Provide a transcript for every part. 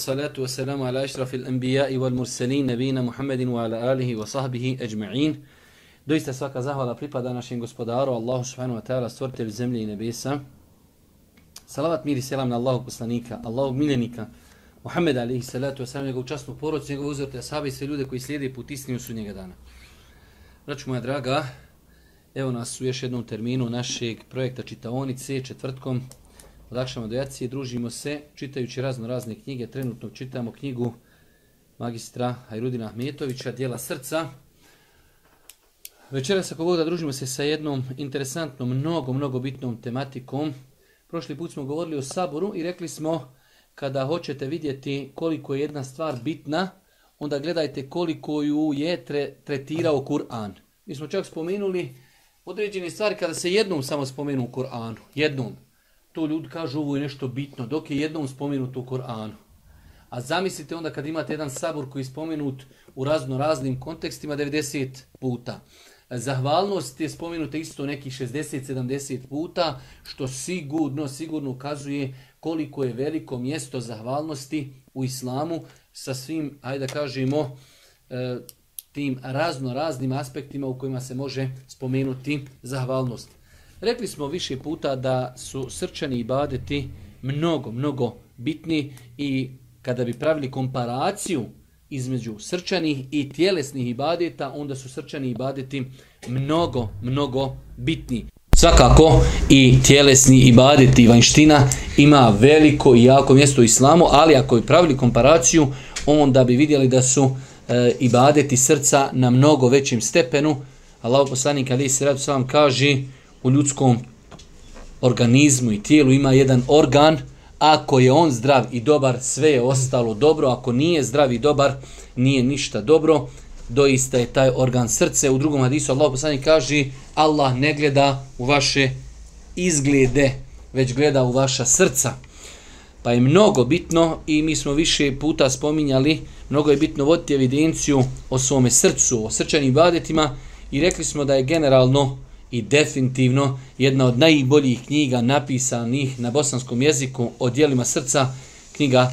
العالمين والصلاة والسلام على أشرف الأنبياء والمرسلين نبينا محمد وعلى آله وصحبه أجمعين Doista svaka zahvala pripada našem gospodaru, Allahu subhanahu wa ta'ala, stvoritelju zemlje i nebesa. Salavat mir i selam na Allahu poslanika, Allahu miljenika, Muhammed alihi salatu wasalam, njegovu častnu porodcu, njegovu uzorte ashabi i sve ljude koji slijede put istinu sudnjega dana. Braću moja draga, evo nas u još jednom terminu našeg projekta Čitaonice, četvrtkom, Odakšamo do Jacije, družimo se čitajući razno razne knjige. Trenutno čitamo knjigu magistra Hajrudina Ahmetovića, Dijela srca. Večeras ako da družimo se sa jednom interesantnom, mnogo, mnogo bitnom tematikom. Prošli put smo govorili o saboru i rekli smo kada hoćete vidjeti koliko je jedna stvar bitna, onda gledajte koliko ju je tre, tretirao Kur'an. Mi smo čak spomenuli određene stvari kada se jednom samo spomenu u Kur'anu. Jednom to ljudi kažu ovo je nešto bitno, dok je jednom spomenut u Koranu. A zamislite onda kad imate jedan sabor koji je spomenut u razno raznim kontekstima 90 puta. Zahvalnost je spomenuta isto nekih 60-70 puta, što sigurno, sigurno ukazuje koliko je veliko mjesto zahvalnosti u islamu sa svim, ajde da kažemo, e, tim razno raznim aspektima u kojima se može spomenuti zahvalnost. Rekli smo više puta da su srčani ibadeti mnogo, mnogo bitni i kada bi pravili komparaciju između srčanih i tjelesnih ibadeta, onda su srčani ibadeti mnogo, mnogo bitni. Svakako i tjelesni ibadeti i vanština ima veliko i jako mjesto u islamu, ali ako bi pravili komparaciju, onda bi vidjeli da su e, ibadeti srca na mnogo većem stepenu. Allah poslanik Ali se sam kaže u ljudskom organizmu i tijelu ima jedan organ, ako je on zdrav i dobar, sve je ostalo dobro, ako nije zdrav i dobar, nije ništa dobro, doista je taj organ srce. U drugom hadisu Allah poslani kaže, Allah ne gleda u vaše izglede, već gleda u vaša srca. Pa je mnogo bitno i mi smo više puta spominjali, mnogo je bitno voditi evidenciju o svome srcu, o srčanim badetima i rekli smo da je generalno i definitivno jedna od najboljih knjiga napisanih na bosanskom jeziku o dijelima srca, knjiga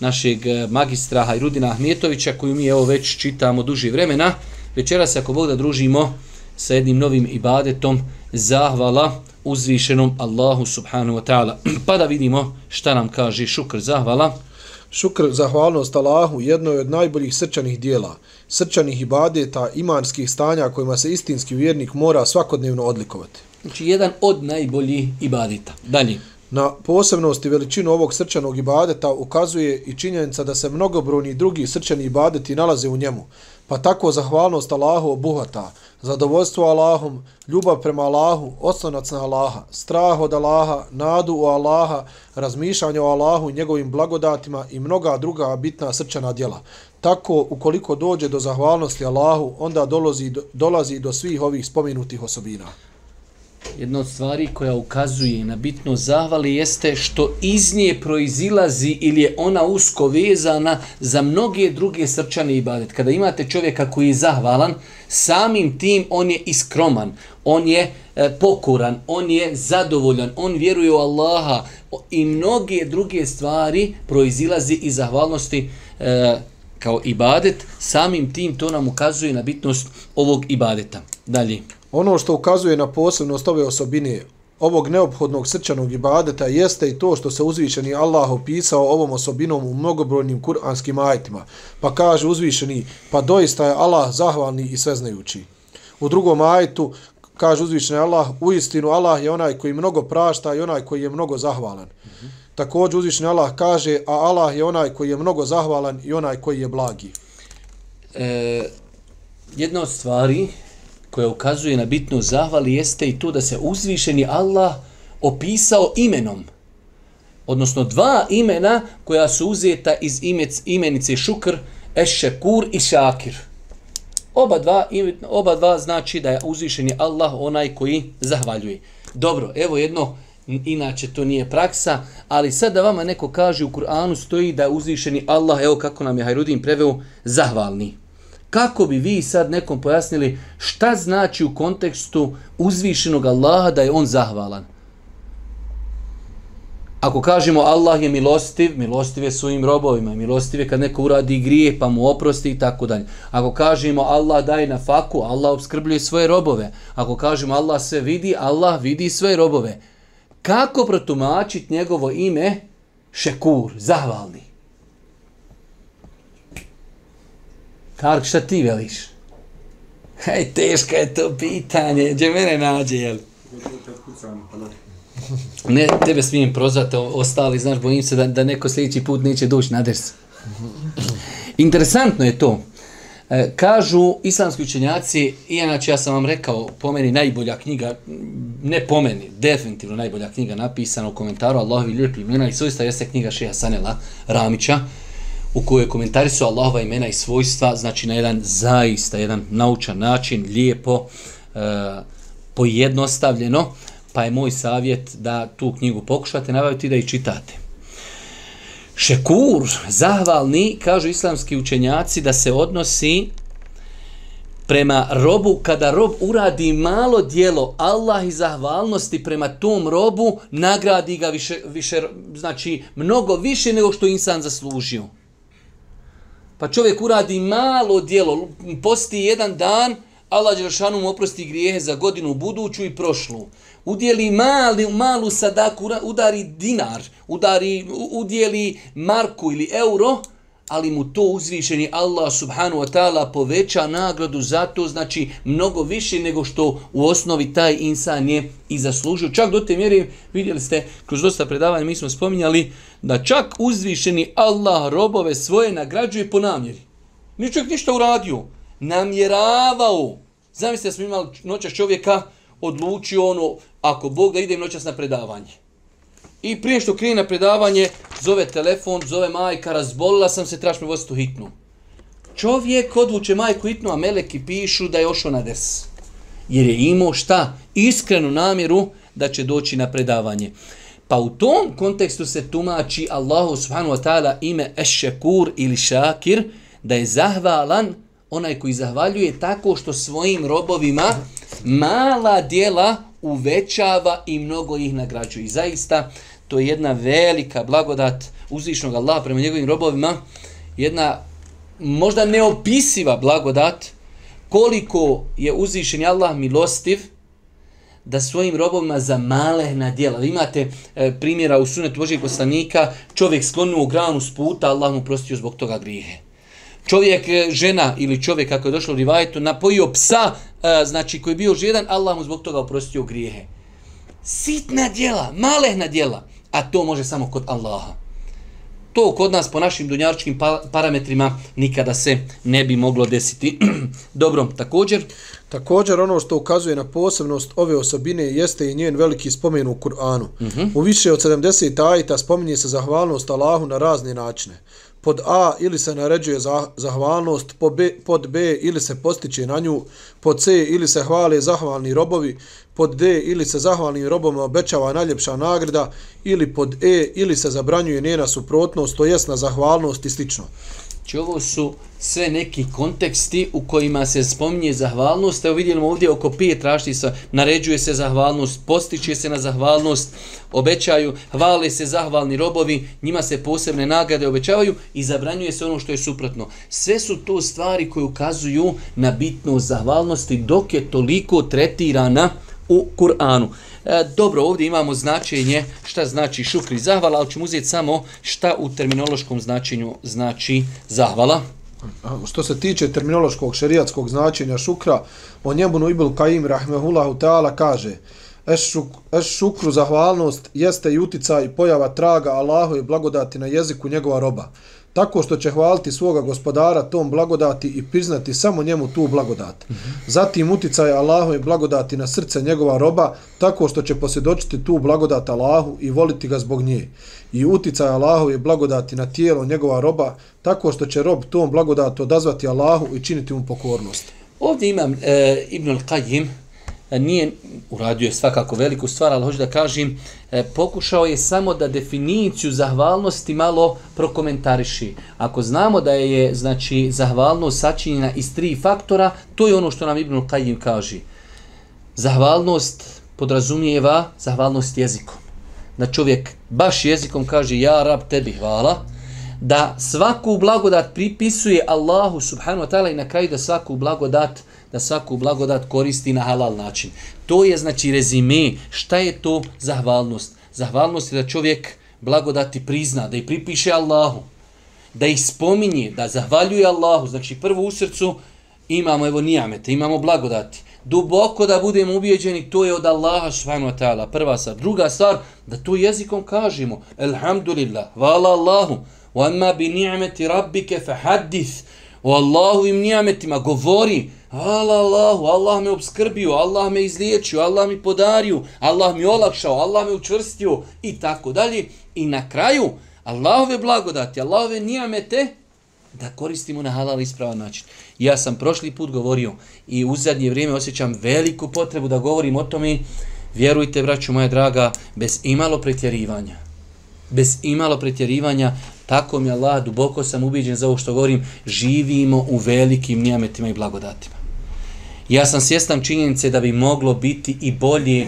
našeg eh, magistra Hajrudina Ahmetovića, koju mi evo već čitamo duži vremena. Večera se ako Bog da družimo sa jednim novim ibadetom, zahvala uzvišenom Allahu subhanahu wa ta'ala. Pa da vidimo šta nam kaže šukr zahvala. Šukr, zahvalnost Allahu, jedno je od najboljih srčanih dijela, srčanih ibadeta, imanskih stanja kojima se istinski vjernik mora svakodnevno odlikovati. Znači, jedan od najboljih ibadeta. Dalje. Na posebnost i veličinu ovog srčanog ibadeta ukazuje i činjenica da se mnogobrojni drugi srčani ibadeti nalaze u njemu, pa tako zahvalnost Allahu obuhvata zadovoljstvo Allahom, ljubav prema Allahu, oslonac na Allaha, strah od Allaha, nadu u Allaha, razmišljanje o Allahu i njegovim blagodatima i mnoga druga bitna srčana djela. Tako, ukoliko dođe do zahvalnosti Allahu, onda dolazi, dolazi do svih ovih spomenutih osobina jedna od stvari koja ukazuje na bitno zavali jeste što iz nje proizilazi ili je ona usko vezana za mnoge druge srčane ibadet. Kada imate čovjeka koji je zahvalan, samim tim on je iskroman, on je e, pokoran, on je zadovoljan, on vjeruje u Allaha i mnoge druge stvari proizilazi iz zahvalnosti e, kao ibadet, samim tim to nam ukazuje na bitnost ovog ibadeta. Dalje. Ono što ukazuje na posebnost ove osobine ovog neophodnog srčanog ibadeta jeste i to što se uzvišeni Allah opisao ovom osobinom u mnogobrojnim kuranskim ajetima, Pa kaže uzvišeni, pa doista je Allah zahvalni i sveznajući. U drugom ajetu kaže uzvišeni Allah, u istinu Allah je onaj koji mnogo prašta i onaj koji je mnogo zahvalan. Mm -hmm. Također uzvišeni Allah kaže, a Allah je onaj koji je mnogo zahvalan i onaj koji je blagi. E, jedna od stvari koja ukazuje na bitnu zahvali jeste i to da se uzvišeni Allah opisao imenom. Odnosno dva imena koja su uzeta iz imec, imenice šukr, ešekur i šakir. Oba dva, oba dva znači da je uzvišeni Allah onaj koji zahvaljuje. Dobro, evo jedno, inače to nije praksa, ali sad da vama neko kaže u Kur'anu stoji da je uzvišeni Allah, evo kako nam je Hajrudin preveo, zahvalni. Kako bi vi sad nekom pojasnili šta znači u kontekstu uzvišenog Allaha da je on zahvalan? Ako kažemo Allah je milostiv, milostiv je svojim robovima, milostiv je kad neko uradi grije pa mu oprosti i tako dalje. Ako kažemo Allah daje na faku, Allah obskrbljuje svoje robove. Ako kažemo Allah sve vidi, Allah vidi svoje robove. Kako protumačiti njegovo ime? Šekur, zahvalni. Tark, šta ti veliš? Hej, teško je to pitanje, gdje mene nađe, jel? Ne, tebe smijem prozvati, ostali, znaš, bojim se da, da neko sljedeći put neće doći na ders. Interesantno je to. E, kažu islamski učenjaci, inače ja sam vam rekao, po meni najbolja knjiga, ne po meni, definitivno najbolja knjiga napisana u komentaru Allahovi lijepi imena i svojstva jeste knjiga Šeha Sanela Ramića, u kojoj komentari su Allahova imena i svojstva, znači na jedan zaista, jedan naučan način, lijepo, e, pojednostavljeno, pa je moj savjet da tu knjigu pokušate nabaviti da i čitate. Šekur, zahvalni, kažu islamski učenjaci da se odnosi prema robu, kada rob uradi malo dijelo Allah i zahvalnosti prema tom robu, nagradi ga više, više, znači mnogo više nego što insan zaslužio. Pa čovjek uradi malo dijelo, posti jedan dan, Allah Đelšanu mu oprosti grijehe za godinu buduću i prošlu. Udjeli mali, malu sadaku, udari dinar, udari, udjeli marku ili euro, ali mu to uzvišeni Allah subhanu wa ta'ala poveća nagradu za to, znači mnogo više nego što u osnovi taj insan je i zaslužio. Čak do te mjere, vidjeli ste, kroz dosta predavanja mi smo spominjali, da čak uzvišeni Allah robove svoje nagrađuje po namjeri. Nije čovjek ništa uradio, namjeravao. Zamislite da smo imali noćas čovjeka, odlučio ono, ako Bog da idem noćas na predavanje. I prije što krije na predavanje, zove telefon, zove majka, razbolila sam se, trebaš me voziti u hitnu. Čovjek odluče majku hitnu, a meleki pišu da je ošao na des. Jer je imao šta? Iskrenu namjeru da će doći na predavanje. Pa u tom kontekstu se tumači Allahu subhanahu wa ta'ala ime Ešekur ili Šakir, da je zahvalan onaj koji zahvaljuje tako što svojim robovima mala dijela uvećava i mnogo ih nagrađuje. I zaista, to je jedna velika blagodat uzvišnog Allaha prema njegovim robovima, jedna možda neopisiva blagodat koliko je uzvišen Allah milostiv da svojim robovima za male na djela. Vi imate e, primjera u sunetu Božijeg poslanika, čovjek sklonuo granu s puta, Allah mu prostio zbog toga grijehe čovjek, e, žena ili čovjek kako je došlo u rivajetu, napojio psa, e, znači koji je bio žedan, Allah mu zbog toga oprostio grijehe. Sitna djela, malehna djela, a to može samo kod Allaha. To kod nas po našim dunjaričkim pa-, parametrima nikada se ne bi moglo desiti. Dobro, također... Također ono što ukazuje na posebnost ove osobine jeste i njen veliki spomen u Kur'anu. Mhm. -huh. U više od 70 ajita spominje se zahvalnost Allahu na razne načine pod A ili se naređuje zahvalnost, pod B, pod B ili se postiče na nju, pod C ili se hvale zahvalni robovi, pod D ili se zahvalnim robom obećava najljepša nagrada, ili pod E ili se zabranjuje njena suprotnost, to jest na zahvalnost i slično. Znači ovo su sve neki konteksti u kojima se spominje zahvalnost. Evo vidjelimo ovdje oko pet raštisa, naređuje se zahvalnost, postiče se na zahvalnost, obećaju, hvale se zahvalni robovi, njima se posebne nagrade obećavaju i zabranjuje se ono što je suprotno. Sve su to stvari koje ukazuju na bitnost zahvalnosti dok je toliko tretirana u Kur'anu. E, dobro, ovdje imamo značenje šta znači šukri zahvala, ali ćemo uzeti samo šta u terminološkom značenju znači zahvala. Što se tiče terminološkog šerijatskog značenja šukra, o njemu Ibn Kaim rahmehullahu ta'ala kaže Es, šuk, šukru zahvalnost jeste i uticaj i pojava traga Allahu i blagodati na jeziku njegova roba tako što će hvaliti svoga gospodara tom blagodati i priznati samo njemu tu blagodat. Zatim uticaj Allahove blagodati na srce njegova roba, tako što će posjedočiti tu blagodat Allahu i voliti ga zbog nje. I uticaj Allahove blagodati na tijelo njegova roba, tako što će rob tom blagodatu odazvati Allahu i činiti mu pokornost. Ovdje imam e, Ibn al-Qajim, E, nije uradio je svakako veliku stvar, ali hoću da kažem, e, pokušao je samo da definiciju zahvalnosti malo prokomentariši. Ako znamo da je znači zahvalnost sačinjena iz tri faktora, to je ono što nam Ibn Qayyim kaže. Zahvalnost podrazumijeva zahvalnost jezikom. da čovjek baš jezikom kaže ja rab tebi hvala, da svaku blagodat pripisuje Allahu subhanahu wa ta'ala i na kraju da svaku blagodat da svaku blagodat koristi na halal način. To je znači rezime šta je to zahvalnost. Zahvalnost je da čovjek blagodati prizna, da ih pripiše Allahu, da ih spominje, da zahvaljuje Allahu. Znači prvo u srcu imamo evo nijamete, imamo blagodati. Duboko da budemo ubijeđeni, to je od Allaha subhanahu wa ta'ala. Prva stvar. Druga stvar, da to jezikom kažemo. Elhamdulillah, hvala Allahu. Wa amma bi ni'meti rabbike fahaddith, o Allahu im ni'metima govori. Hvala Allahu, Allah me obskrbio, Allah me izliječio, Allah mi podario, Allah mi olakšao, Allah me učvrstio i tako dalje. I na kraju, Allahove blagodati, Allahove nijamete, da koristimo na halal ispravan način. Ja sam prošli put govorio i u zadnje vrijeme osjećam veliku potrebu da govorim o tome, vjerujte, braću moja draga, bez imalo pretjerivanja. Bez imalo pretjerivanja, tako mi Allah, duboko sam ubiđen za ovo što govorim, živimo u velikim nijametima i blagodatima. Ja sam svjestan činjenice da bi moglo biti i bolje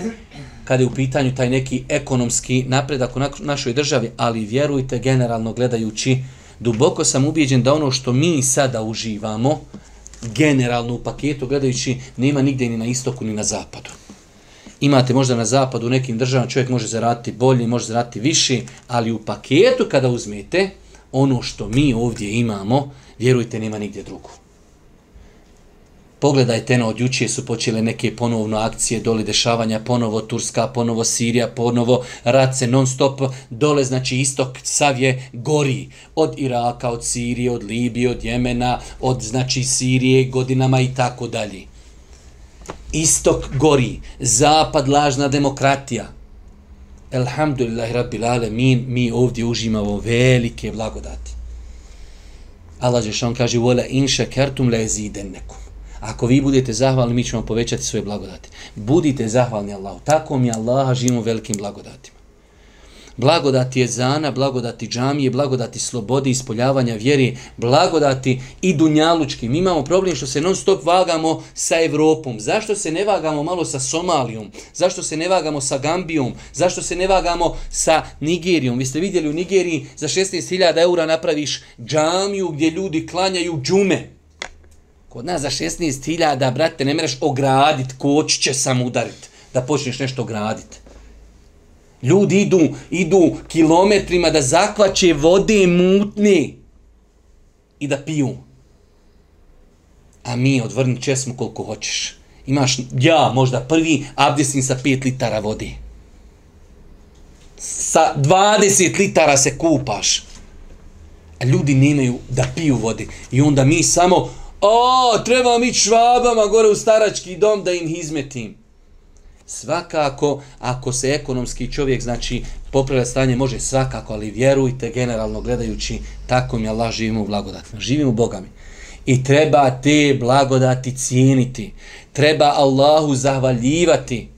kada je u pitanju taj neki ekonomski napredak u našoj državi, ali vjerujte generalno gledajući, duboko sam ubijeđen da ono što mi sada uživamo, generalno u paketu gledajući, nema nigde ni na istoku ni na zapadu. Imate možda na zapadu u nekim državama čovjek može zaraditi bolje, može zaraditi više, ali u paketu kada uzmete ono što mi ovdje imamo, vjerujte nema nigdje drugo. Pogledajte, no, od jučije su počele neke ponovno akcije, dole dešavanja, ponovo Turska, ponovo Sirija, ponovo rat se non stop, dole, znači istok Savje gori. Od Iraka, od Sirije, od Libije, od Jemena, od, znači, Sirije, godinama i tako dalje. Istok gori, zapad lažna demokratija. Elhamdulillah, rabbil alemin, mi ovdje užimamo velike blagodati. Allah Žešan kaže, vola inša kertum le zidennekum. Ako vi budete zahvalni, mi ćemo povećati svoje blagodati. Budite zahvalni Allahu. Tako mi Allaha živimo velikim blagodatima. Blagodati je zana, blagodati džamije, blagodati slobode, ispoljavanja vjeri, blagodati i dunjalučki. Mi imamo problem što se non stop vagamo sa Evropom. Zašto se ne vagamo malo sa Somalijom? Zašto se ne vagamo sa Gambijom? Zašto se ne vagamo sa Nigerijom? Vi ste vidjeli u Nigeriji za 16.000 eura napraviš džamiju gdje ljudi klanjaju džume. Kod nas za 16.000, brate, ne mereš ogradit, koć će sam udarit da počneš nešto gradit. Ljudi idu, idu kilometrima da zakvaće vode mutne i da piju. A mi odvrni česmo koliko hoćeš. Imaš, ja možda prvi, abdesim sa 5 litara vode. Sa 20 litara se kupaš. A ljudi nemaju da piju vode. I onda mi samo, O, treba mi švabama gore u starački dom da im izmetim. Svakako, ako se ekonomski čovjek, znači, popravlja stanje, može svakako, ali vjerujte, generalno gledajući, tako mi Allah živimo u blagodatima. Živimo Bogami. I treba te blagodati cijeniti. Treba Allahu zahvaljivati.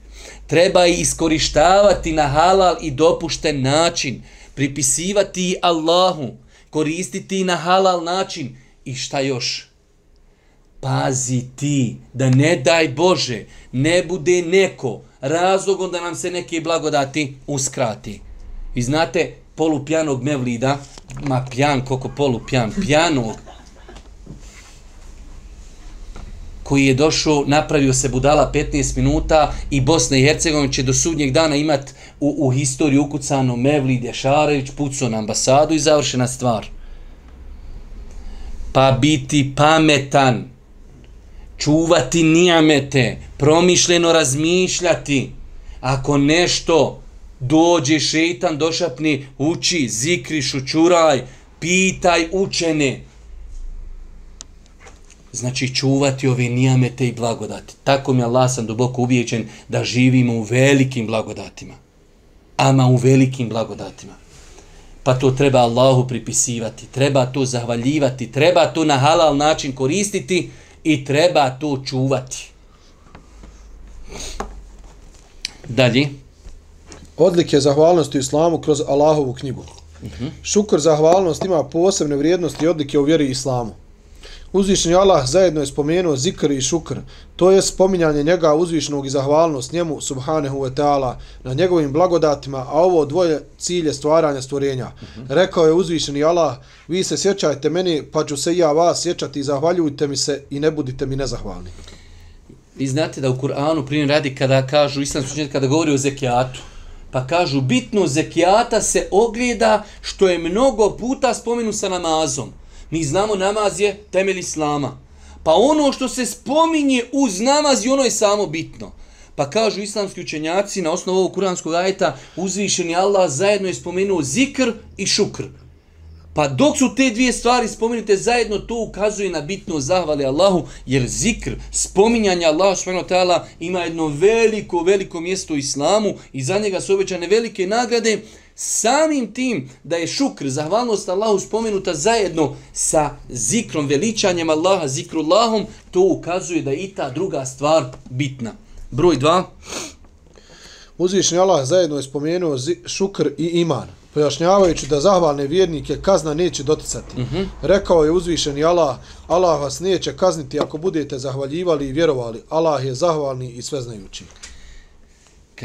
Treba i iskorištavati na halal i dopušten način. Pripisivati Allahu. Koristiti na halal način. I šta još? Pazi ti da ne daj Bože ne bude neko razlogom da nam se neke blagodati uskrati. I znate polupjanog mevlida, ma pjan koliko polupjan, pjanog, koji je došao, napravio se budala 15 minuta i Bosna i Hercegovina će do sudnjeg dana imat u, u historiju ukucano Mevlid Ješarević, pucao na ambasadu i završena stvar. Pa biti pametan, čuvati nijamete, promišljeno razmišljati. Ako nešto dođe šeitan, došapni, uči, zikri, šučuraj, pitaj učene. Znači čuvati ove nijamete i blagodati. Tako mi Allah sam duboko ubijećen da živimo u velikim blagodatima. Ama u velikim blagodatima. Pa to treba Allahu pripisivati, treba to zahvaljivati, treba to na halal način koristiti, i treba to čuvati. Dalje. Odlike zahvalnosti u islamu kroz Allahovu knjigu. Uh mhm. -huh. Šukr zahvalnost ima posebne vrijednosti i odlike u vjeri islamu. Uzvišeni Allah zajedno je spomenuo zikr i šukr, to je spominjanje njega uzvišenog i zahvalnost njemu, subhanehu ve ta'ala, na njegovim blagodatima, a ovo dvoje cilje stvaranja stvorenja. Uh -huh. Rekao je uzvišeni Allah, vi se sjećajte meni, pa ću se i ja vas sjećati i zahvaljujte mi se i ne budite mi nezahvalni. Vi znate da u Kur'anu primjer radi kada kažu, islamski učenjati, kada govori o zekijatu, pa kažu bitno zekijata se ogleda što je mnogo puta spomenu sa namazom. Mi znamo namaz je temelj islama. Pa ono što se spominje uz namaz i ono je samo bitno. Pa kažu islamski učenjaci na osnovu ovog kuranskog ajeta uzvišeni Allah zajedno je spomenuo zikr i šukr. Pa dok su te dvije stvari spomenute zajedno, to ukazuje na bitno zahvali Allahu, jer zikr, spominjanje Allaha s.w.t. ima jedno veliko, veliko mjesto u islamu i za njega su obećane velike nagrade, samim tim da je šukr, zahvalnost Allahu spomenuta zajedno sa zikrom, veličanjem Allaha, zikrullahom, to ukazuje da je i ta druga stvar bitna. Broj dva. Uzvišnji Allah zajedno je spomenuo šukr i iman, pojašnjavajući da zahvalne vjernike kazna neće doticati. Uh mhm. -huh. Rekao je uzvišeni Allah, Allah vas neće kazniti ako budete zahvaljivali i vjerovali. Allah je zahvalni i sveznajući.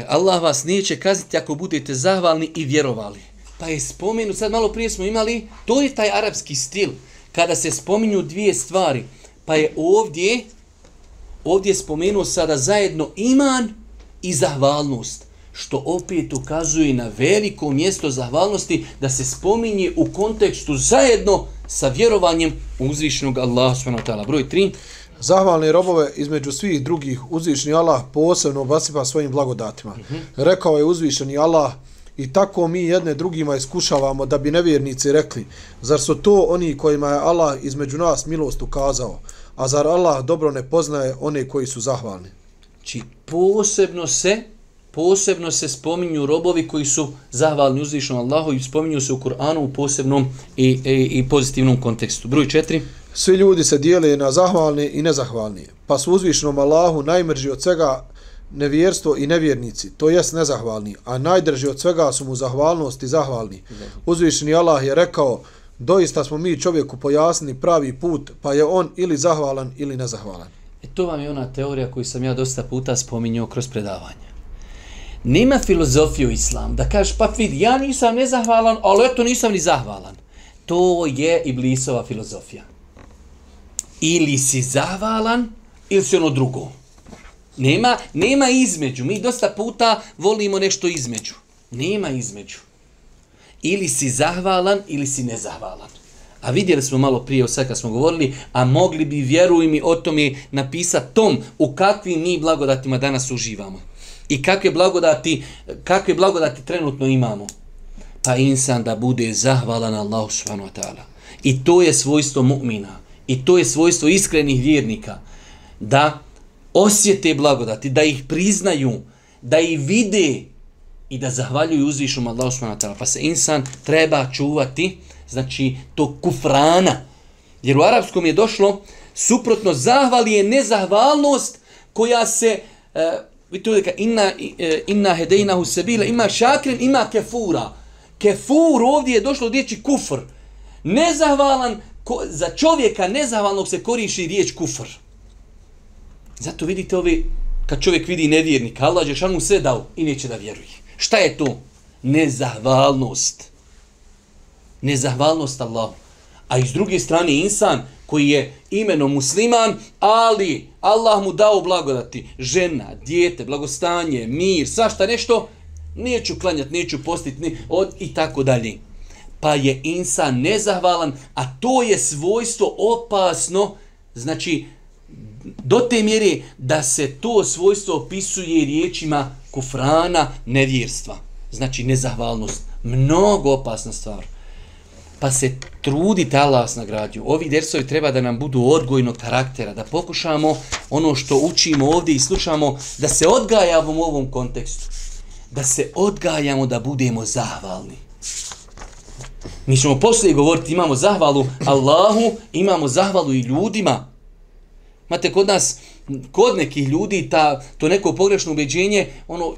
Allah vas neće kazniti ako budete zahvalni i vjerovali. Pa je spomenu, sad malo prije smo imali, to je taj arapski stil, kada se spominju dvije stvari. Pa je ovdje, ovdje spomenuo sada zajedno iman i zahvalnost, što opet ukazuje na veliko mjesto zahvalnosti da se spominje u kontekstu zajedno sa vjerovanjem uzvišnog Allaha s.w.t. Broj 3. Zahvalni robove između svih drugih uzvišeni Allah posebno obasipa svojim blagodatima. Mm -hmm. Rekao je uzvišeni Allah i tako mi jedne drugima iskušavamo da bi nevjernici rekli zar su to oni kojima je Allah između nas milost ukazao, a zar Allah dobro ne poznaje one koji su zahvalni. Či posebno se posebno se spominju robovi koji su zahvalni uzvišenom Allahu i spominju se u Kur'anu u posebnom i, i, i pozitivnom kontekstu. Broj četiri. Svi ljudi se dijele na zahvalni i nezahvalni, pa su uzvišnom Allahu najmrži od svega nevjerstvo i nevjernici, to jest nezahvalni, a najdrži od svega su mu zahvalnost i zahvalni. Uzvišeni Allah je rekao, doista smo mi čovjeku pojasnili pravi put, pa je on ili zahvalan ili nezahvalan. E to vam je ona teorija koju sam ja dosta puta spominjao kroz predavanje. Nema filozofiju islam da kažeš, pa vidi, ja nisam nezahvalan, ali eto nisam ni zahvalan. To je iblisova filozofija ili si zavalan ili si ono drugo. Nema, nema između. Mi dosta puta volimo nešto između. Nema između. Ili si zahvalan ili si nezahvalan. A vidjeli smo malo prije, sad kad smo govorili, a mogli bi, vjeruj mi, o tome napisati tom u kakvim mi blagodatima danas uživamo. I kakve blagodati, kakve blagodati trenutno imamo. Pa insan da bude zahvalan Allahu subhanahu wa ta'ala. I to je svojstvo mu'mina. I to je svojstvo iskrenih vjernika. Da osjete blagodati, da ih priznaju, da ih vide i da zahvaljuju uzvišom Allahu subhanahu Pa se insan treba čuvati, znači, to kufrana. Jer u arapskom je došlo, suprotno, zahvali je nezahvalnost koja se, uh, vidite da inna, e, inna hedejnahu sebila, ima šakrin, ima kefura. Kefur ovdje je došlo od riječi kufr. Nezahvalan, ko, za čovjeka nezahvalnog se koriši riječ kufr. Zato vidite ovi, kad čovjek vidi nevjernika, Allah je šanu sve dao i neće da vjeruje. Šta je to? Nezahvalnost. Nezahvalnost Allahu. A iz druge strane insan koji je imeno musliman, ali Allah mu dao blagodati. Žena, dijete, blagostanje, mir, svašta nešto, neću klanjati, neću postiti, ne, od, i tako dalje pa je insan nezahvalan, a to je svojstvo opasno, znači do te mjere da se to svojstvo opisuje riječima kufrana nevjerstva. Znači nezahvalnost. Mnogo opasna stvar. Pa se trudite Allah vas nagradio. Ovi dersovi treba da nam budu odgojnog karaktera, da pokušamo ono što učimo ovdje i slušamo, da se odgajamo u ovom kontekstu. Da se odgajamo da budemo zahvalni. Mi ćemo poslije govoriti, imamo zahvalu Allahu, imamo zahvalu i ljudima. Mate, kod nas, kod nekih ljudi, ta, to neko pogrešno ubeđenje, ono,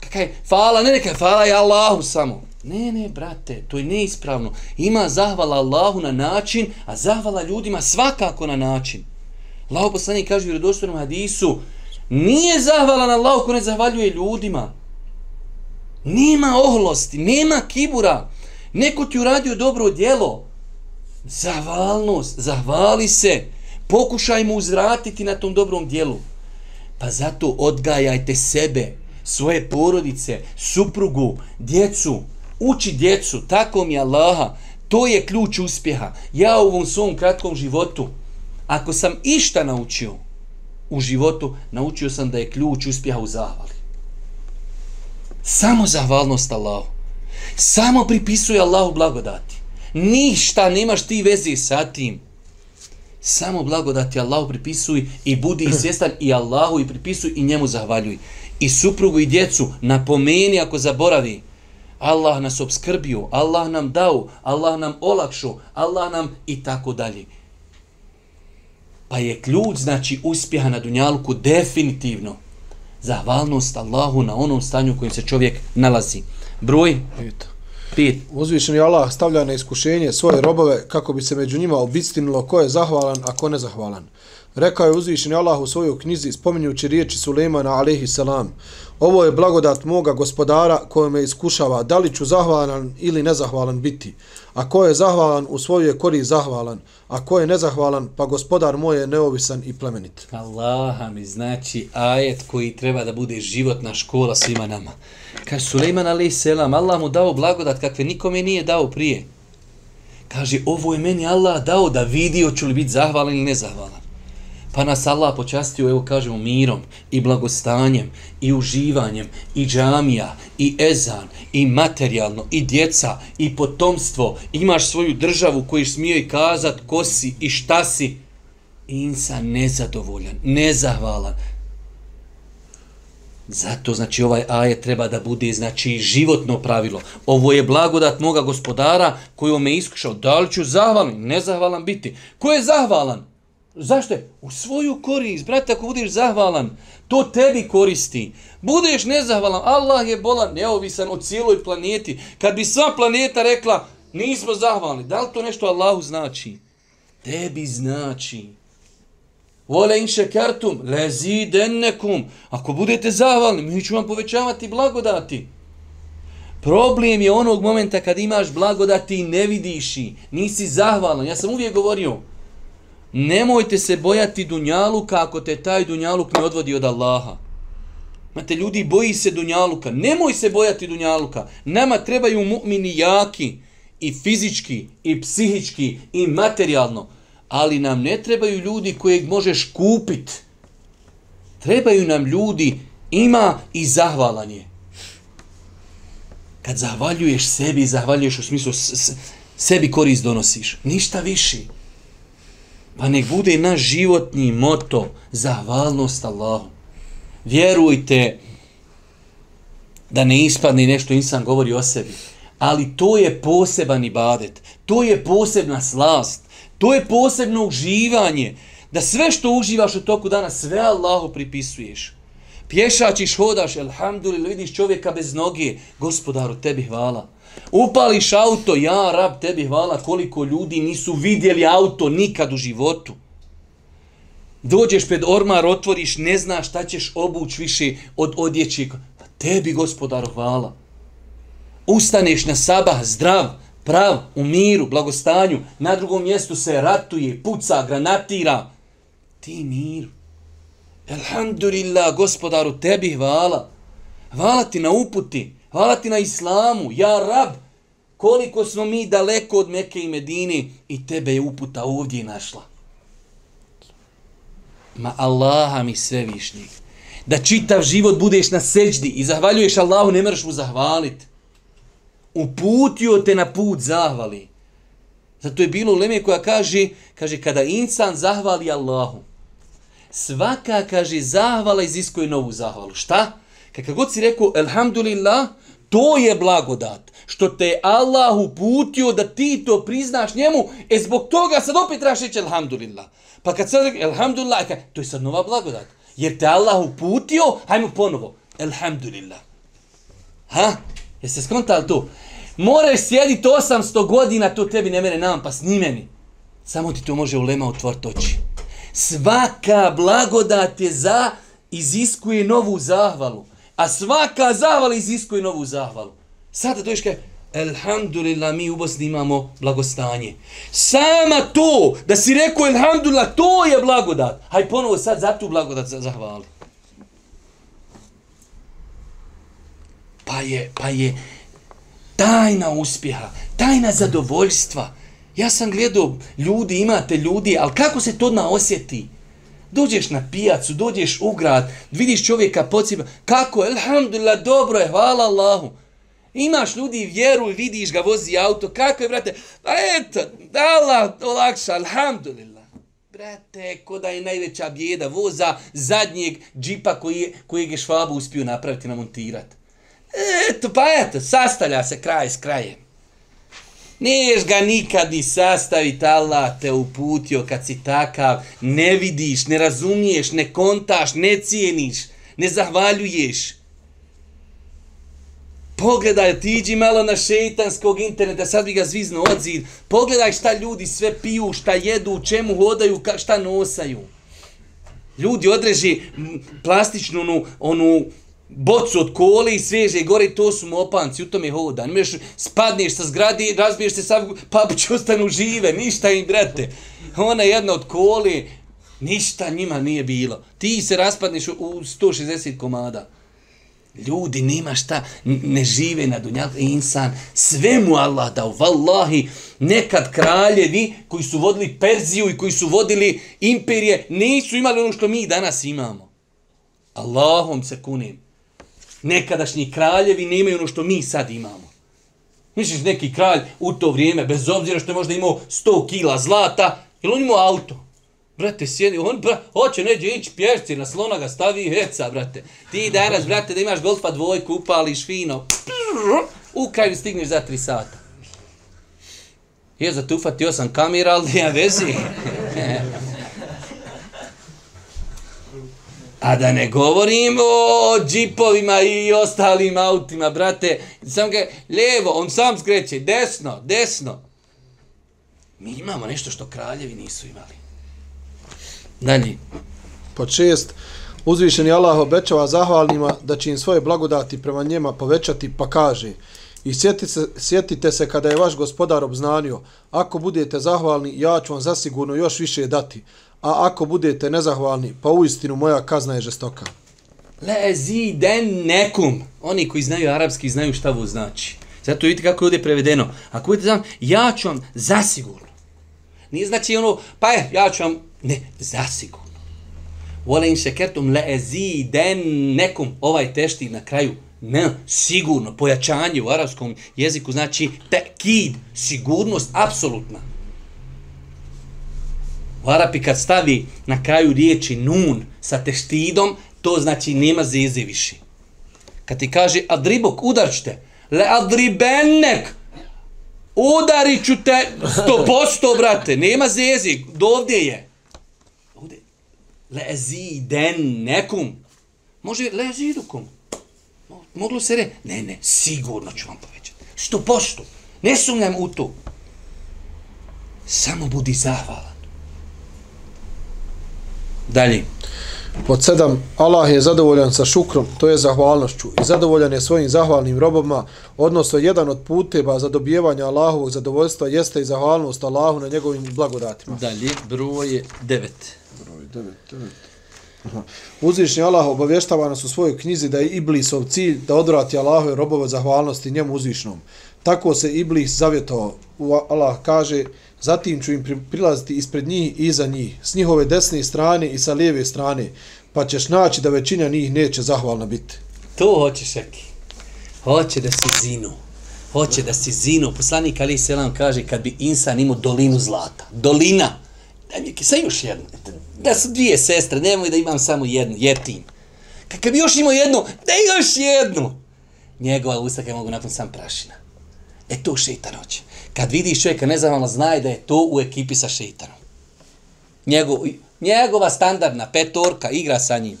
kakaj, fala, ne neka, fala je Allahu samo. Ne, ne, brate, to je neispravno. Ima zahvala Allahu na način, a zahvala ljudima svakako na način. Allaho poslanik kaže u vjerodostojnom hadisu, nije zahvala na Allahu ko ne zahvaljuje ljudima. Nema ohlosti, nema kibura. Neko ti uradio dobro djelo. Zahvalnost, zahvali se. Pokušaj mu uzvratiti na tom dobrom djelu. Pa zato odgajajte sebe, svoje porodice, suprugu, djecu, uči djecu, tako mi Allaha, to je ključ uspjeha. Ja u ovom svom kratkom životu, ako sam išta naučio u životu, naučio sam da je ključ uspjeha u zahvali. Samo zahvalnost Allahu. Samo pripisuje Allahu blagodati. Ništa nemaš ti veze sa tim. Samo blagodati Allahu pripisuj i budi svjestan i Allahu i pripisuj i njemu zahvaljuj. I suprugu i djecu napomeni ako zaboravi. Allah nas obskrbio, Allah nam dao, Allah nam olakšao, Allah nam i tako dalje. Pa je ključ, znači, uspjeha na Dunjalku definitivno zahvalnost Allahu na onom stanju u kojem se čovjek nalazi. Broj? Eto. Pet. Uzvišeni Allah stavlja na iskušenje svoje robove kako bi se među njima obistinilo ko je zahvalan, a ko nezahvalan. Rekao je uzvišeni Allah u svojoj knjizi spominjući riječi Sulejmana alaihi salam. Ovo je blagodat moga gospodara koje me iskušava da li ću zahvalan ili nezahvalan biti. A ko je zahvalan u svojoj kori zahvalan, a ko je nezahvalan pa gospodar moj je neovisan i plemenit. Allaha mi znači ajet koji treba da bude životna škola svima nama. Kaže Sulejman alaih selam, Allah mu dao blagodat kakve nikome nije dao prije. Kaže, ovo je meni Allah dao da vidi hoću li biti zahvalan ili nezahvalan. Pa nas Allah počastio, evo kažemo, mirom i blagostanjem i uživanjem i džamija i ezan i materijalno i djeca i potomstvo. Imaš svoju državu koju smije i kazat ko si i šta si. Insan nezadovoljan, nezahvalan. Zato znači ovaj ajet treba da bude znači životno pravilo. Ovo je blagodat moga gospodara koji me iskušao. Da li ću zahvalan, nezahvalan biti? Ko je zahvalan? Zašto? U svoju korist, brate, ako budeš zahvalan, to tebi koristi. Budeš nezahvalan, Allah je bolan, neovisan o cijeloj planeti. Kad bi sva planeta rekla, nismo zahvalni, da li to nešto Allahu znači? Tebi znači. Vole in šekartum, lezi dennekum. Ako budete zahvalni, mi ću vam povećavati blagodati. Problem je onog momenta kad imaš blagodati i ne vidiš i nisi zahvalan. Ja sam uvijek govorio, Nemojte se bojati dunjaluka ako te taj dunjaluk ne odvodi od Allaha. Mate ljudi boji se dunjaluka. Nemoj se bojati dunjaluka. Nama trebaju mu'mini jaki i fizički i psihički i materijalno. Ali nam ne trebaju ljudi kojeg možeš kupit. Trebaju nam ljudi ima i zahvalanje. Kad zahvaljuješ sebi, zahvaljuješ u smislu sebi korist donosiš. Ništa viši. Pa nek bude naš životni moto zahvalnost Allahu. Vjerujte da ne ispadne nešto insan govori o sebi. Ali to je poseban ibadet. To je posebna slast. To je posebno uživanje. Da sve što uživaš u toku dana, sve Allahu pripisuješ. Pješačiš, hodaš, elhamdulillah, vidiš čovjeka bez noge. Gospodaru, tebi hvala. Upališ auto, ja rab tebi hvala koliko ljudi nisu vidjeli auto nikad u životu. Dođeš pred ormar, otvoriš, ne znaš šta ćeš obući više od odjeći. Pa tebi gospodaru hvala. Ustaneš na sabah zdrav, prav, u miru, blagostanju. Na drugom mjestu se ratuje, puca, granatira. Ti mir. Elhamdulillah, gospodaru, tebi hvala. Hvala ti na uputi. Hvala ti na islamu, ja rab, koliko smo mi daleko od Mekke i Medine i tebe je uputa ovdje našla. Ma Allaha mi sve višnji. Da čitav život budeš na seđdi i zahvaljuješ Allahu, ne mreš mu zahvalit. Uputio te na put zahvali. Zato je bilo uleme Leme koja kaže, kaže, kada insan zahvali Allahu, svaka, kaže, zahvala iziskuje novu zahvalu. Šta? Kakav god si rekao, elhamdulillah, To je blagodat. Što te Allah uputio da ti to priznaš njemu, e zbog toga sad opet trebaš reći alhamdulillah. Pa kad sad rekao, alhamdulillah, e, to je sad nova blagodat. Jer te Allah uputio, hajmo ponovo, alhamdulillah. Ha? Jeste skontali to? Moraš sjediti 800 godina, to tebi ne mene nam, pa sni meni. Samo ti to može ulema otvoriti oči. Svaka blagodat je za, iziskuje novu zahvalu. A svaka zahvala iziskuje novu zahvalu. Sada dođeš kaj, Elhamdulillah, mi u Bosni imamo blagostanje. Sama to, da si rekao Elhamdulillah, to je blagodat. Haj ponovo sad za tu blagodat zahvali. Pa je, pa je tajna uspjeha, tajna zadovoljstva. Ja sam gledao, ljudi, imate ljudi, ali kako se to na osjeti? Dođeš na pijacu, dođeš u grad, vidiš čovjeka pocipa, kako, elhamdulillah, dobro je, hvala Allahu. Imaš ljudi vjeru i vidiš ga vozi auto, kako je, brate, pa eto, Allah olakša, alhamdulillah. Brate, ko da je najveća bijeda voza zadnjeg džipa koji je, kojeg je švabu uspio napraviti, namontirati. Eto, pa eto, sastavlja se kraj s krajem. Niješ ga nikad ni sastaviti, Allah te uputio kad si takav, ne vidiš, ne razumiješ, ne kontaš, ne cijeniš, ne zahvaljuješ. Pogledaj, tiđi malo na šeitanskog interneta, sad bi ga zvizno odzid. Pogledaj šta ljudi sve piju, šta jedu, čemu hodaju, šta nosaju. Ljudi odreži plastičnu onu, onu bocu od kole i sveže gore, to su mopanci, u tome hoda. Nemaš, spadneš sa zgradi, razbiješ se sav, papući ostanu žive, ništa im, brate. Ona jedna od kole, ništa njima nije bilo. Ti se raspadneš u 160 komada. Ljudi nema šta, ne žive na dunjalku, e, insan, sve mu Allah dao, vallahi, nekad kraljevi koji su vodili Perziju i koji su vodili imperije, nisu imali ono što mi danas imamo. Allahom se kunim nekadašnji kraljevi nemaju ono što mi sad imamo. Misliš neki kralj u to vrijeme, bez obzira što je možda imao 100 kila zlata, ili on imao auto? Brate, sjedi, on bra, hoće neđe ići pješci, na slona ga stavi i heca, brate. Ti danas, brate, da imaš golfa dvojku, upališ fino, u kraju stigneš za 3 sata. Je, za tu sam kamera, ali ja vezi. A da ne govorim o džipovima i ostalim autima, brate. Sam ga, lijevo, on sam skreće, desno, desno. Mi imamo nešto što kraljevi nisu imali. Dalje. Po čest, uzvišeni Allah obećava zahvalnima da će im svoje blagodati prema njema povećati, pa kaže I sjetite se, sjetite se kada je vaš gospodar obznanio, ako budete zahvalni, ja ću vam zasigurno još više dati a ako budete nezahvalni, pa u istinu moja kazna je žestoka. Le ziden nekum. Oni koji znaju arapski znaju šta ovo znači. Zato vidite kako je ovdje prevedeno. Ako budete znam, ja ću vam zasigurno. Nije znači ono, pa je, ja ću vam, ne, zasigurno. Vole in šekertum le ziden nekum. Ovaj tešti na kraju, ne, sigurno, pojačanje u arapskom jeziku znači tekid, sigurnost, apsolutna. U Arapi kad stavi na kraju riječi nun sa teštidom, to znači nema zeze više. Kad ti kaže adribok, udarčite, le adribenek, udarit ću te sto posto, brate, nema zeze, dovdje je. Ovdje, le eziden nekum, može le ezidukum. Moglo se re, ne, ne, sigurno ću vam povećati. Sto posto, ne sumnjam u to. Samo budi zahvalan. Dalje. Pod sedam, Allah je zadovoljan sa šukrom, to je zahvalnošću, i zadovoljan je svojim zahvalnim robama, odnosno jedan od puteva za dobijevanje Allahovog zadovoljstva jeste i zahvalnost Allahu na njegovim blagodatima. Dalje, broj devet. Broj devet, devet. Uzvišnji Allah obavještava nas u svojoj knjizi da je Iblisov cilj da odvrati Allahove robove zahvalnosti njemu uzvišnom. Tako se Iblis zavjetovao. Allah kaže, Zatim ću im prilaziti ispred njih i iza njih, s njihove desne strane i sa lijeve strane, pa ćeš naći da većina njih neće zahvalna biti. To hoće Šeki. Hoće da si zinu. Hoće da si zinu. Poslanik Ali Selam kaže kad bi insan imao dolinu zlata. Dolina. Da mi je, još jedno. Da su dvije sestre, nemoj da imam samo jednu, jetim. Kad bi još imao jednu, da još jednu. Njegova usta kada mogu napun sam prašina. E to šeitan hoće kad vidiš čovjeka nezahvalno, znaj da je to u ekipi sa šeitanom. Njegov, njegova standardna petorka igra sa njim.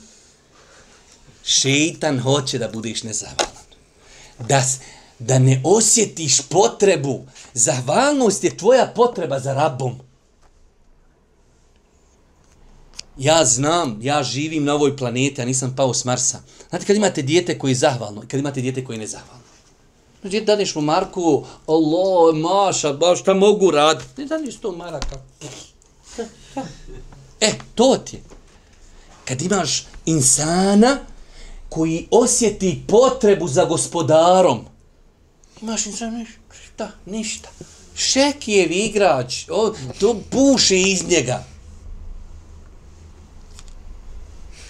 Šeitan hoće da budeš nezahvalan. Da, da ne osjetiš potrebu. Zahvalnost je tvoja potreba za rabom. Ja znam, ja živim na ovoj planeti, a nisam pao s Marsa. Znate, kad imate dijete koji je zahvalno i kad imate dijete koji je nezahvalno. Znači, dadeš mu Marku, Allah, maša, baš šta mogu raditi. Ne dadeš to Maraka. E, to ti je. Kad imaš insana koji osjeti potrebu za gospodarom, imaš insana, ništa, ništa. Šekijev igrač, o, to puše iz njega.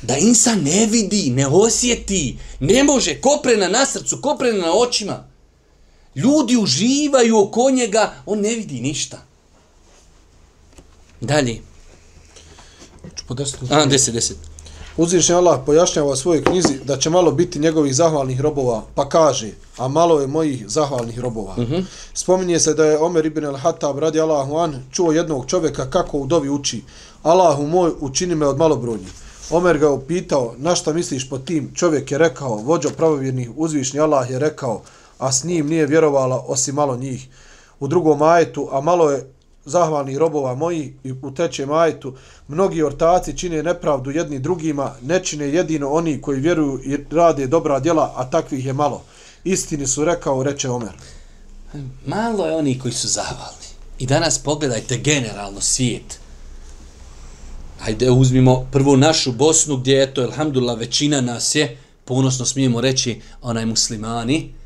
Da insan ne vidi, ne osjeti, ne može, koprena na srcu, koprena na očima. Ljudi uživaju oko njega, on ne vidi ništa. Dalje. Po desetu. A, deset, deset. Uzvišnji Allah pojašnjava u svojoj knjizi da će malo biti njegovih zahvalnih robova, pa kaže, a malo je mojih zahvalnih robova. Uh -huh. Spominje se da je Omer ibn al-Hatab radi Allahu an čuo jednog čovjeka kako u dovi uči. Allahu moj, učini me od malobrojnji. Omer ga upitao, na šta misliš po tim? Čovjek je rekao, vođo pravovjernih, uzvišnji Allah je rekao, a s njim nije vjerovala osim malo njih. U drugom ajetu, a malo je zahvalni robova moji i u trećem ajetu, mnogi ortaci čine nepravdu jedni drugima, ne čine jedino oni koji vjeruju i rade dobra djela, a takvih je malo. Istini su rekao, reče Omer. Malo je oni koji su zahvalni. I danas pogledajte generalno svijet. Hajde uzmimo prvo našu Bosnu gdje je to, elhamdulillah, većina nas je, ponosno smijemo reći, onaj muslimani,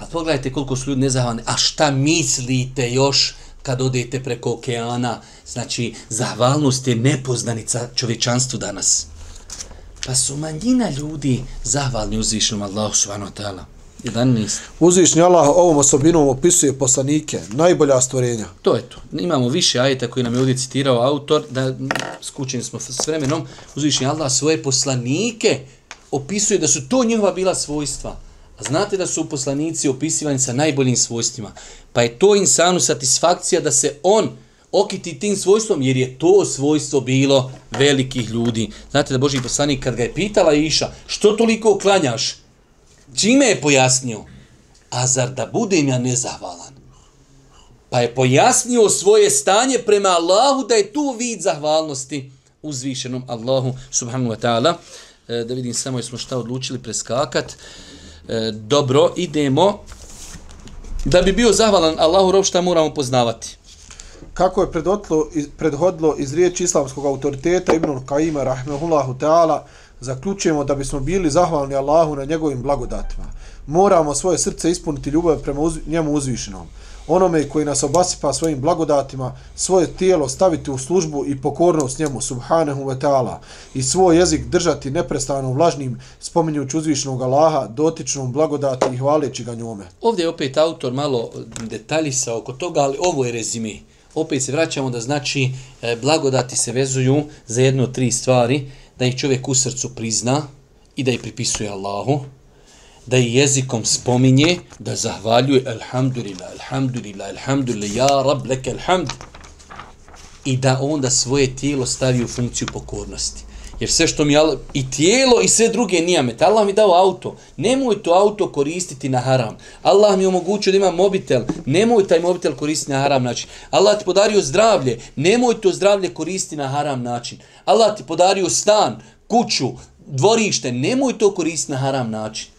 A pogledajte koliko su ljudi nezahvalni. A šta mislite još kad odete preko okeana? Znači, zahvalnost je nepoznanica čovječanstvu danas. Pa su manjina ljudi zahvalni uzvišenom Allahu subhanahu wa ta'ala. Uzvišnji Allah ovom osobinom opisuje poslanike, najbolja stvorenja. To je to. Imamo više ajeta koji nam je ovdje citirao autor, da skućeni smo s vremenom. Uzvišnji Allah svoje poslanike opisuje da su to njihova bila svojstva. A znate da su poslanici opisivani sa najboljim svojstvima. Pa je to insanu satisfakcija da se on okiti tim svojstvom, jer je to svojstvo bilo velikih ljudi. Znate da Boži poslanik kad ga je pitala Iša, što toliko klanjaš? Čime je pojasnio? A zar da budem ja nezahvalan? Pa je pojasnio svoje stanje prema Allahu da je tu vid zahvalnosti uzvišenom Allahu subhanahu wa ta'ala. E, da vidim samo jesmo šta odlučili preskakat. E, dobro, idemo. Da bi bio zahvalan Allahu rob šta moramo poznavati? Kako je predhodlo, prethodilo iz riječi islamskog autoriteta Ibn Qaima rahmehullahu ta'ala, zaključujemo da bismo bili zahvalni Allahu na njegovim blagodatima. Moramo svoje srce ispuniti ljubav prema uz, njemu uzvišenom onome koji nas obasipa svojim blagodatima, svoje tijelo staviti u službu i pokornost njemu, subhanahu wa ta'ala, i svoj jezik držati neprestano vlažnim, spominjući uzvišnog Allaha, dotičnom blagodati i hvaleći ga njome. Ovdje je opet autor malo detaljisao oko toga, ali ovo je rezime. Opet se vraćamo da znači e, blagodati se vezuju za jedno tri stvari, da ih čovjek u srcu prizna i da ih pripisuje Allahu, da je jezikom spominje, da zahvaljuje alhamdulillah, alhamdulillah, alhamdulillah, ja rab leke alhamd. I da onda svoje tijelo stavi u funkciju pokornosti. Jer sve što mi Allah, i tijelo i sve druge nijamete, Allah mi dao auto, nemoj to auto koristiti na haram. Allah mi omogućio da imam mobitel, nemoj taj mobitel koristiti na haram način. Allah ti podario zdravlje, nemoj to zdravlje koristiti na haram način. Allah ti podario stan, kuću, dvorište, nemoj to koristiti na haram način.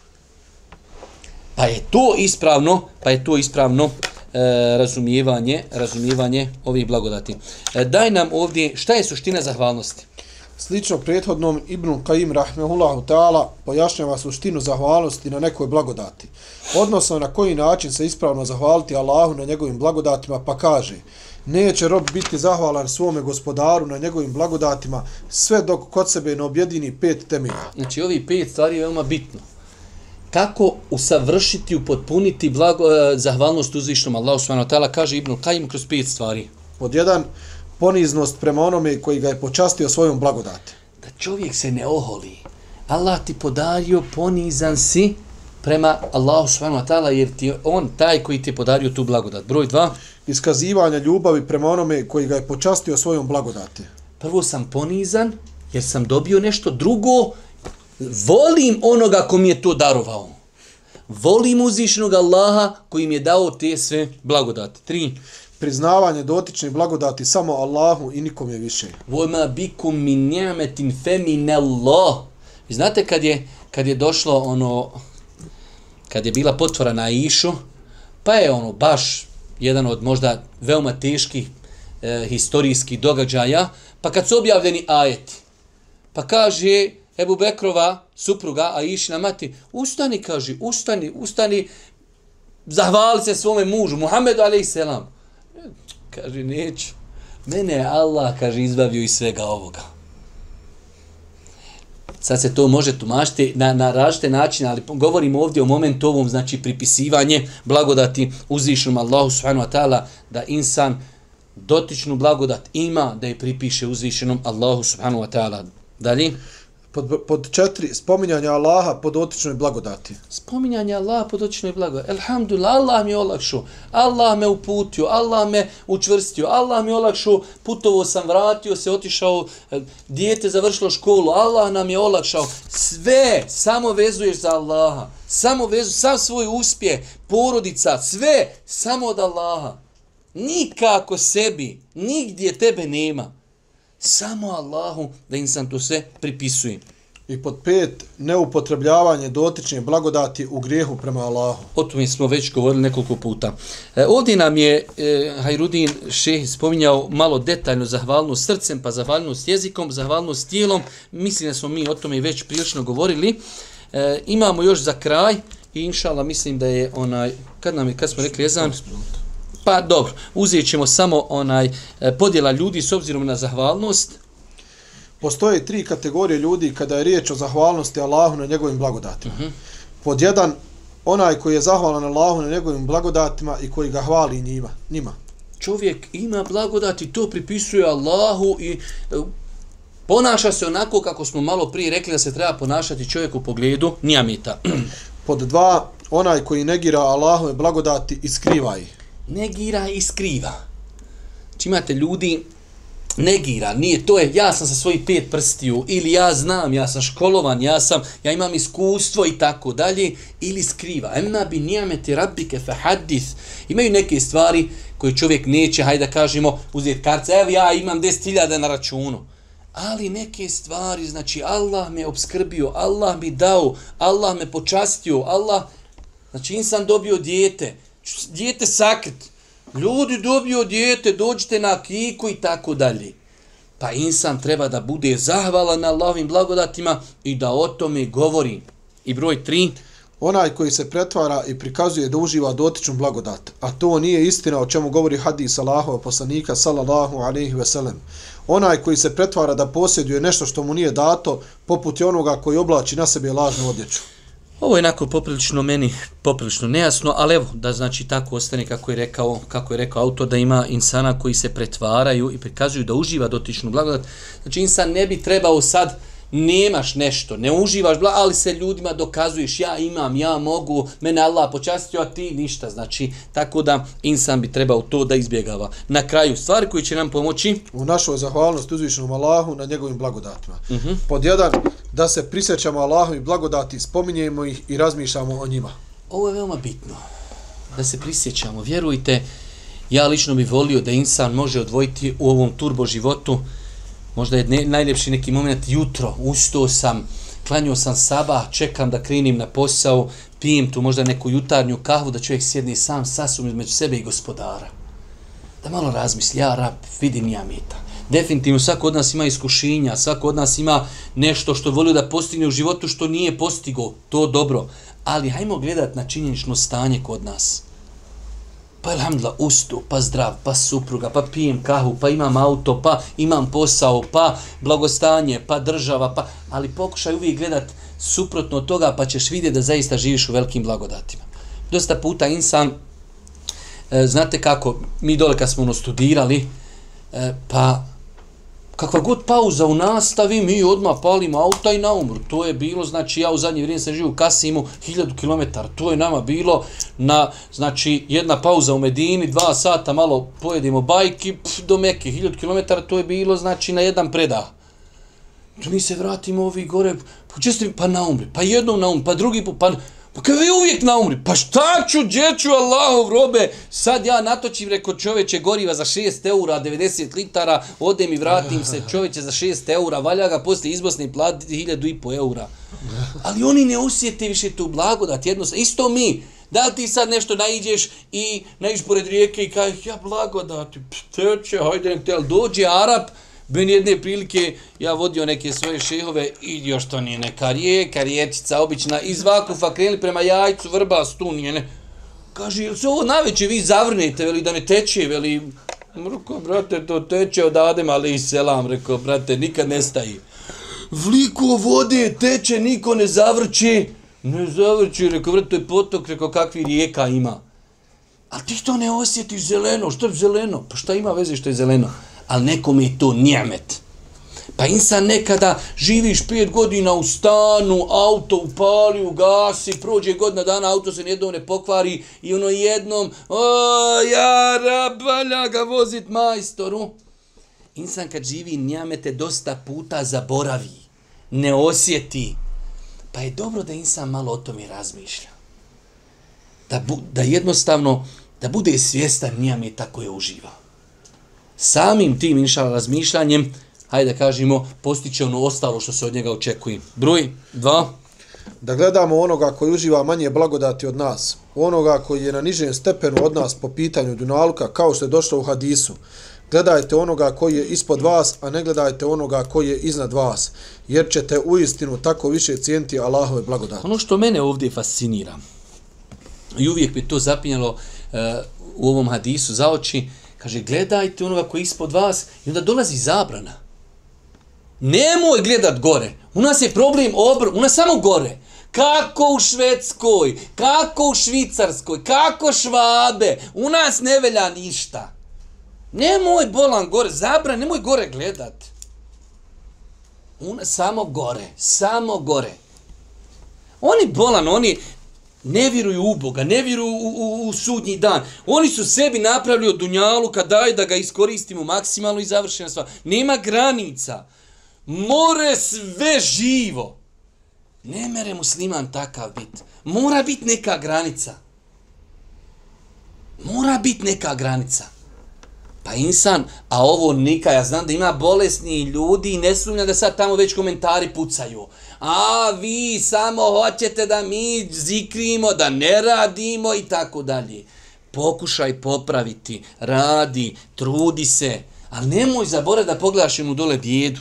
Pa je to ispravno, pa je to ispravno e, razumijevanje, razumijevanje ovih blagodati. E, daj nam ovdje, šta je suština zahvalnosti? Slično prethodnom Ibn Qaim rahmehullahu ta'ala pojašnjava suštinu zahvalnosti na nekoj blagodati. Odnosno na koji način se ispravno zahvaliti Allahu na njegovim blagodatima pa kaže neće rob biti zahvalan svome gospodaru na njegovim blagodatima sve dok kod sebe ne objedini pet temelja. Znači ovi pet stvari je veoma bitno kako usavršiti, upotpuniti blago, eh, zahvalnost uzvišnom Allahu subhanahu wa ta'ala, kaže Ibn Qayyim kroz pet stvari. Pod jedan, poniznost prema onome koji ga je počastio svojom blagodati. Da čovjek se ne oholi. Allah ti podario, ponizan si prema Allahu subhanahu wa ta'ala, jer ti on taj koji ti je podario tu blagodat. Broj dva. Iskazivanje ljubavi prema onome koji ga je počastio svojom blagodati. Prvo sam ponizan, jer sam dobio nešto drugo, volim onoga ko mi je to darovao. Volim uzvišnog Allaha koji mi je dao te sve blagodati. Tri. Priznavanje dotične blagodati samo Allahu i nikom je više. Vojma bikum min njametin femin Allah. Vi znate kad je, kad je došlo ono, kad je bila potvora na Išu, pa je ono baš jedan od možda veoma teških e, historijskih događaja, pa kad su objavljeni ajeti, pa kaže, Ebu Bekrova, supruga, a Išina mati, ustani, kaže, ustani, ustani, zahvali se svome mužu, Muhammedu a.s. Kaže, neću. Mene je Allah, kaže, izbavio iz svega ovoga. Sad se to može tumašiti na, na različite načine, ali govorimo ovdje o momentu ovom, znači pripisivanje blagodati uzvišenom Allahu subhanahu wa ta'ala, da insan dotičnu blagodat ima da je pripiše uzvišenom Allahu subhanahu wa ta'ala. Dalje? Pod, pod četiri, spominjanje Allaha pod otičnoj blagodati. Spominjanje Allaha pod otičnoj blagodati. Elhamdulillah, Allah mi je olakšao. Allah me uputio, Allah me učvrstio, Allah mi je olakšao, putovo sam, vratio se, otišao, e, dijete završilo školu, Allah nam je olakšao. Sve samo vezuješ za Allaha. Samo vezu, sam svoj uspjeh, porodica, sve samo od Allaha. Nikako sebi, nigdje tebe nema samo Allahu da insan to sve pripisuje. I pod pet, neupotrebljavanje dotične blagodati u grijehu prema Allahu. O tome smo već govorili nekoliko puta. E, ovdje nam je e, Hajrudin šeh spominjao malo detaljno zahvalnost srcem, pa zahvalnost jezikom, zahvalnost tijelom. Mislim da smo mi o tome već prilično govorili. E, imamo još za kraj i inšala mislim da je onaj, kad nam je, kad smo rekli jezan, Pa dobro, uzet ćemo samo onaj e, podjela ljudi s obzirom na zahvalnost. Postoje tri kategorije ljudi kada je riječ o zahvalnosti Allahu na njegovim blagodatima. Uh. -huh. Pod jedan, onaj koji je zahvalan Allahu na njegovim blagodatima i koji ga hvali njima. njima. Čovjek ima blagodat i to pripisuje Allahu i e, ponaša se onako kako smo malo prije rekli da se treba ponašati čovjek u pogledu nijamita. Pod dva, onaj koji negira Allahove blagodati i skriva ih negira i skriva. Znači imate ljudi, negira, nije, to je, ja sam sa svojih pet prstiju, ili ja znam, ja sam školovan, ja sam, ja imam iskustvo i tako dalje, ili skriva. Emna bi nijameti rabike fe hadith. Imaju neke stvari koje čovjek neće, hajde da kažemo, uzeti karce, evo ja imam 10.000 na računu. Ali neke stvari, znači Allah me obskrbio, Allah mi dao, Allah me počastio, Allah, znači insan dobio dijete, dijete sakrit. Ljudi dobio dijete, dođite na kiku i tako dalje. Pa insan treba da bude zahvalan na Allahovim blagodatima i da o tome govori. I broj tri, Onaj koji se pretvara i prikazuje da uživa dotičnu blagodat, a to nije istina o čemu govori hadis Allahova poslanika sallallahu alaihi ve sellem. Onaj koji se pretvara da posjeduje nešto što mu nije dato, poput je onoga koji oblači na sebe lažnu odjeću. Ovo je onako poprilično meni poprilično nejasno, ali evo da znači tako ostane kako je rekao, kako je rekao autor da ima insana koji se pretvaraju i prikazuju da uživa dotičnu blagodat. Znači insan ne bi trebao sad nemaš nešto, ne uživaš bla, ali se ljudima dokazuješ ja imam, ja mogu, mene Allah počastio, a ti ništa. Znači, tako da insan bi trebao to da izbjegava. Na kraju, stvari koji će nam pomoći, U našoj zahvalnosti uzvišenom Allahu na njegovim blagodatima. uh -huh. Pod jedan, da se prisjećamo Allahovi blagodati, spominjemo ih i razmišljamo o njima. ovo je veoma bitno, da se prisjećamo. Vjerujte, ja lično bih volio da insan može odvojiti u ovom turbo životu, možda je ne, najljepši neki moment jutro, ustao sam, klanio sam sabah, čekam da krenim na posao, pijem tu možda neku jutarnju kahvu, da čovjek sjedni sam sasum između sebe i gospodara. Da malo razmisli, ja rab, vidim ja mita. Definitivno svako od nas ima iskušenja, svako od nas ima nešto što volio da postigne u životu što nije postigo, to dobro. Ali hajmo gledat na činjenično stanje kod nas. Pa alhamdulillah, ustu, pa zdrav, pa supruga, pa pijem kahu, pa imam auto, pa imam posao, pa blagostanje, pa država, pa... Ali pokušaj uvijek gledat suprotno od toga, pa ćeš vidjeti da zaista živiš u velikim blagodatima. Dosta puta insan, e, znate kako, mi dole kad smo ono studirali, e, pa kakva god pauza u nastavi, mi odmah palimo auta i na umru. To je bilo, znači ja u zadnje vrijeme sam živio u Kasimu, 1000 km. To je nama bilo na, znači, jedna pauza u Medini, dva sata malo pojedimo bajki, pf, do Mekke, 1000 km, to je bilo, znači, na jedan predah. Mi se vratimo ovi gore, pa često, pa na umri, pa jednom na umri, pa drugi put, pa Pa kad vi uvijek na umri, pa šta ću, gdje ću Allahov robe, sad ja natočim, reko čoveče, goriva za 6 eura, 90 litara, odem i vratim se, čoveče za 6 eura, valja ga poslije izbosne platiti 1000 i po eura. Ali oni ne osjete više tu blagodat, jednostavno, isto mi, da ti sad nešto naiđeš i naiđeš pored rijeke i kažeš, ja blagodati, teče, hajde nek te, dođe Arab, Ben jedne prilike, ja vodio neke svoje šehove i još to nije neka rijeka, riječica obična, iz vakufa krenuli prema jajcu, vrba, stu nije ne. Kaže, jel se ovo naveće vi zavrnete, veli da ne teče, veli, Rekao, brate, to teče od Adem, ali i selam, rekao, brate, nikad ne staji. Vliko vode teče, niko ne zavrće. Ne zavrće, rekao, brate, to je potok, rekao, kakvi rijeka ima. A ti to ne osjetiš zeleno, što je zeleno? Pa šta ima veze što je zeleno? Ali nekom je to njemet. Pa insan nekada živiš pet godina u stanu, auto upali, ugasi, prođe godina dana, auto se nijednom ne pokvari i ono jednom, o, ja rabalja ga vozit majstoru. Insan kad živi njamete dosta puta zaboravi, ne osjeti. Pa je dobro da insan malo o tome razmišlja. Da, bu, da jednostavno, da bude svjestan njameta koje uživa samim tim inšala razmišljanjem, hajde da kažemo, postiće ono ostalo što se od njega očekuje. Broj, dva. Da gledamo onoga koji uživa manje blagodati od nas, onoga koji je na nižem stepenu od nas po pitanju Dunaluka, kao što je došlo u hadisu. Gledajte onoga koji je ispod vas, a ne gledajte onoga koji je iznad vas, jer ćete u istinu tako više cijeniti Allahove blagodati. Ono što mene ovdje fascinira, i uvijek bi to zapinjalo uh, u ovom hadisu za oči, Kaže, gledajte onoga koji je ispod vas i onda dolazi zabrana. Nemoj gledat gore. U nas je problem obr, u nas samo gore. Kako u Švedskoj, kako u Švicarskoj, kako švabe, u nas ne velja ništa. Nemoj bolan gore, zabran, nemoj gore gledat. U nas samo gore, samo gore. Oni bolan, oni, ne vjeruju u Boga, ne vjeruju u, u, u sudnji dan. Oni su sebi napravili od dunjalu kad daj da ga iskoristimo maksimalno i završena sva. Nema granica. More sve živo. Ne mere musliman takav bit. Mora bit neka granica. Mora bit neka granica. Pa insan, a ovo nika, ja znam da ima bolesni ljudi i ne sumnjam da sad tamo već komentari pucaju a vi samo hoćete da mi zikrimo, da ne radimo i tako dalje. Pokušaj popraviti, radi, trudi se, ali nemoj zaboraviti da pogledaš mu dole djedu.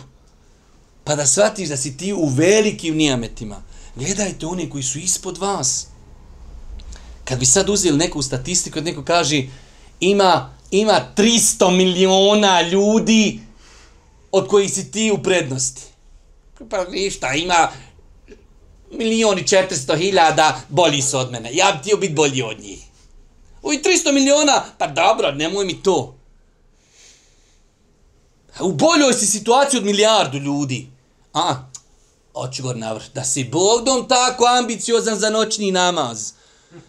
Pa da shvatiš da si ti u velikim nijametima. Gledajte oni koji su ispod vas. Kad bi sad uzeli neku statistiku, neko kaže ima, ima 300 miliona ljudi od kojih si ti u prednosti. Pa ništa, ima milioni 400 hiljada, bolji su od mene. Ja bi tio biti bolji od njih. Ovi 300 miliona, pa dobro, nemoj mi to. U boljoj si situaciji od milijardu ljudi. A, oči gor navr, Da si Bogdom tako ambiciozan za noćni namaz,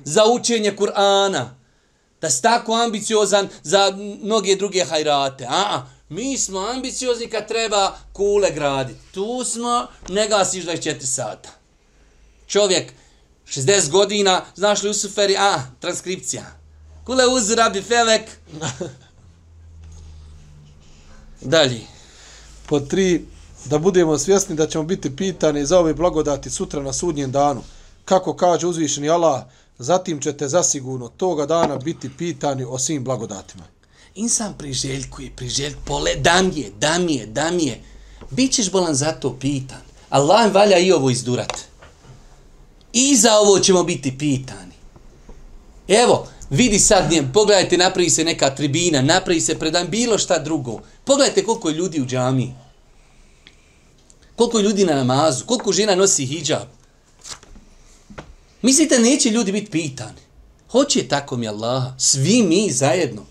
za učenje Kur'ana, da si tako ambiciozan za mnoge druge hajrate. A, a, Mi smo ambiciozni kad treba kule graditi. Tu smo, ne gasiš 24 sata. Čovjek, 60 godina, znaš li u suferi, a, transkripcija. Kule uz rabi felek. Dalje. Po tri, da budemo svjesni da ćemo biti pitani za ove blagodati sutra na sudnjem danu. Kako kaže uzvišeni Allah, zatim ćete zasigurno toga dana biti pitani o svim blagodatima insan priželjkuje, priželj, pole, mi je, da je, da je. Bićeš bolan za to pitan. Allah valja i ovo izdurat. I za ovo ćemo biti pitani. Evo, vidi sad njem, pogledajte, napravi se neka tribina, napravi se predan, bilo šta drugo. Pogledajte koliko je ljudi u džami. Koliko je ljudi na namazu, koliko žena nosi hijab. Mislite, neće ljudi biti pitani? Hoće tako mi Allaha, svi mi zajedno.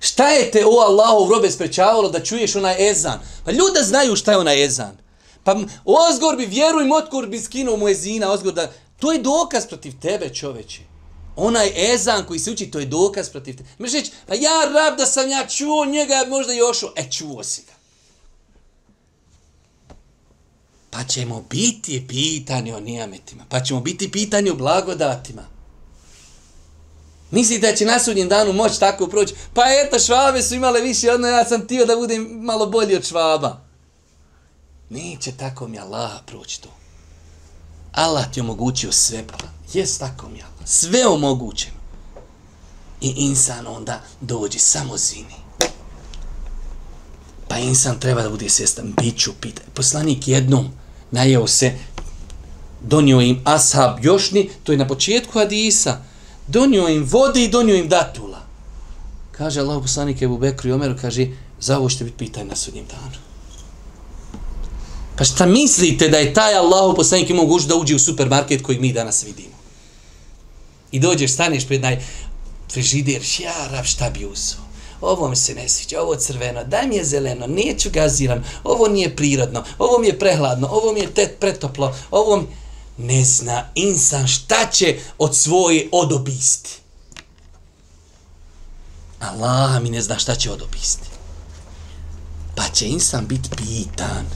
Šta je te o Allahov robe sprečavalo da čuješ onaj ezan? Pa ljudi znaju šta je onaj ezan. Pa ozgor bi, vjeruj, motkor bi skinuo mu ezina, ozgor da... To je dokaz protiv tebe, čoveče. Onaj ezan koji se uči, to je dokaz protiv tebe. Možeš reći, pa ja rab da sam ja čuo njega, možda još, e čuo si ga. Pa ćemo biti pitani o nijametima. Pa ćemo biti pitani o blagodatima. Misli da će na sudnjem danu moći tako proći? Pa eto, švabe su imale više, odno ja sam tio da budem malo bolji od švaba. Neće tako mi Allah proći to. Allah ti omogućio sve, pa jes tako mi Allah. Sve omogućeno. I insan onda dođe samo zini. Pa insan treba da bude svjestan. Biću, pita. Poslanik jednom najeo se, donio im ashab jošni, to je na početku hadisa, donio im vode i donio im datula. Kaže Allah poslanik Ebu Bekru i Omeru, kaže, za ovo ćete biti pitaj na sudnjem danu. Pa šta mislite da je taj Allah poslanik imao guž da uđe u supermarket kojeg mi danas vidimo? I dođeš, staneš pred naj frižider, šjarav, šta bi uzao? Ovo mi se ne sviđa, ovo crveno, daj mi je zeleno, neću gaziran, ovo nije prirodno, ovo mi je prehladno, ovo mi je tet pretoplo, ovo mi ne zna insan šta će od svoje odobisti. Allah mi ne zna šta će odobisti. Pa će insan biti pitan.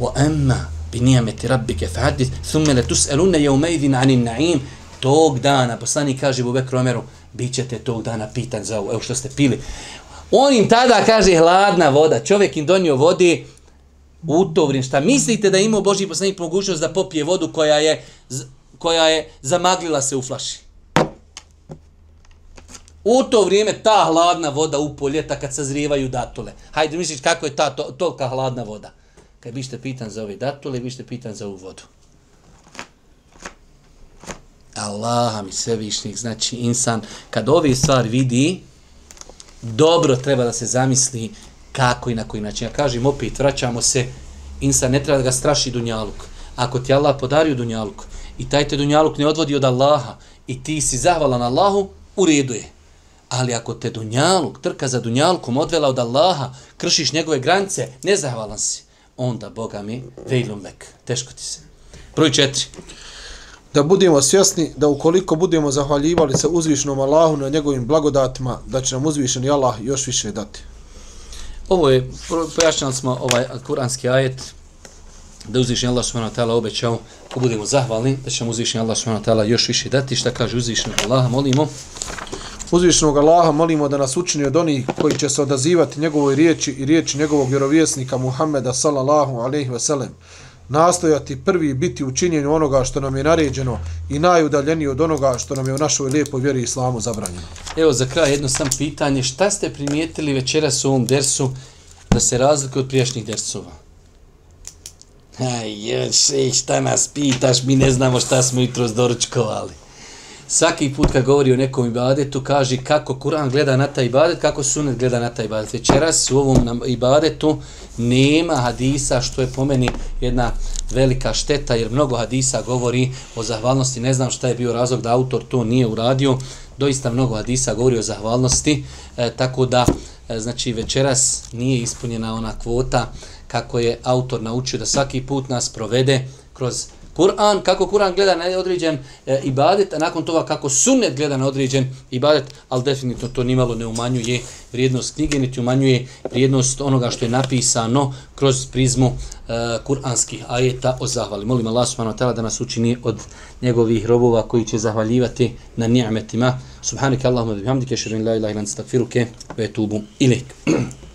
Wa emma bi nijameti rabbike fadis, thumme le tus'elune je umejdin anin na'im. Tog dana, poslani kaže Bubek Romeru, bit ćete tog dana pitan za ovo, evo što ste pili. On im tada kaže hladna voda, čovjek im donio vode u to vrijeme. Šta mislite da ima Boži poslanik mogućnost da popije vodu koja je, koja je zamaglila se u flaši? U to vrijeme ta hladna voda u poljeta kad sazrijevaju datule. Hajde, misliš kako je ta to, tolika hladna voda? Kad bište pitan za ove datule, bište pitan za ovu vodu. Allah mi sve višnjih, znači insan, kad ove stvari vidi, dobro treba da se zamisli kako i na koji način. Ja kažem opet, vraćamo se, insan ne treba da ga straši dunjaluk. Ako ti Allah podario dunjaluk i taj te dunjaluk ne odvodi od Allaha i ti si zahvalan Allahu, u redu je. Ali ako te dunjaluk, trka za dunjalukom odvela od Allaha, kršiš njegove granice, nezahvalan si, onda, Boga mi, vejlum teško ti se. Broj četiri. Da budemo svjesni da ukoliko budemo zahvaljivali se uzvišnom Allahu na njegovim blagodatima, da će nam uzvišeni Allah još više dati. Ovo je, pojašnjali smo ovaj kuranski ajet, da uzvišen Allah subhanahu wa ta'ala obećao, ko budemo zahvalni, da će nam uzvišen Allah subhanahu wa ta'ala još više dati. Šta kaže uzvišen Allah, molimo? Uzvišenog Allaha molimo da nas učini od onih koji će se odazivati njegovoj riječi i riječi njegovog vjerovjesnika Muhammeda sallallahu alaihi ve sellem. Nastojati prvi biti u činjenju onoga što nam je naređeno i najudaljeniji od onoga što nam je u našoj lijepoj vjeri islamu zabranjeno. Evo za kraj jedno sam pitanje. Šta ste primijetili večeras u ovom dersu da se razlikuje od prijašnjih dersova? Aj, još, šta nas pitaš, mi ne znamo šta smo jutro zdoručkovali svaki put kad govori o nekom ibadetu, kaže kako Kur'an gleda na taj ibadet, kako sunet gleda na taj ibadet. Večeras u ovom ibadetu nema hadisa, što je po meni jedna velika šteta, jer mnogo hadisa govori o zahvalnosti. Ne znam šta je bio razlog da autor to nije uradio. Doista mnogo hadisa govori o zahvalnosti, e, tako da e, znači večeras nije ispunjena ona kvota kako je autor naučio da svaki put nas provede kroz Kur'an, kako Kur'an gleda na određen e, ibadet, a nakon toga kako sunnet gleda na određen ibadet, ali definitivno to nimalo ne umanjuje vrijednost knjige, niti umanjuje vrijednost onoga što je napisano kroz prizmu e, kur'anskih ajeta o zahvali. Molim Allah subhanahu wa ta'ala da nas učini od njegovih robova koji će zahvaljivati na ni'metima. Subhanike Allahumma bihamdike, širin la ilaha ilan stakfiruke, ve tubu ilik.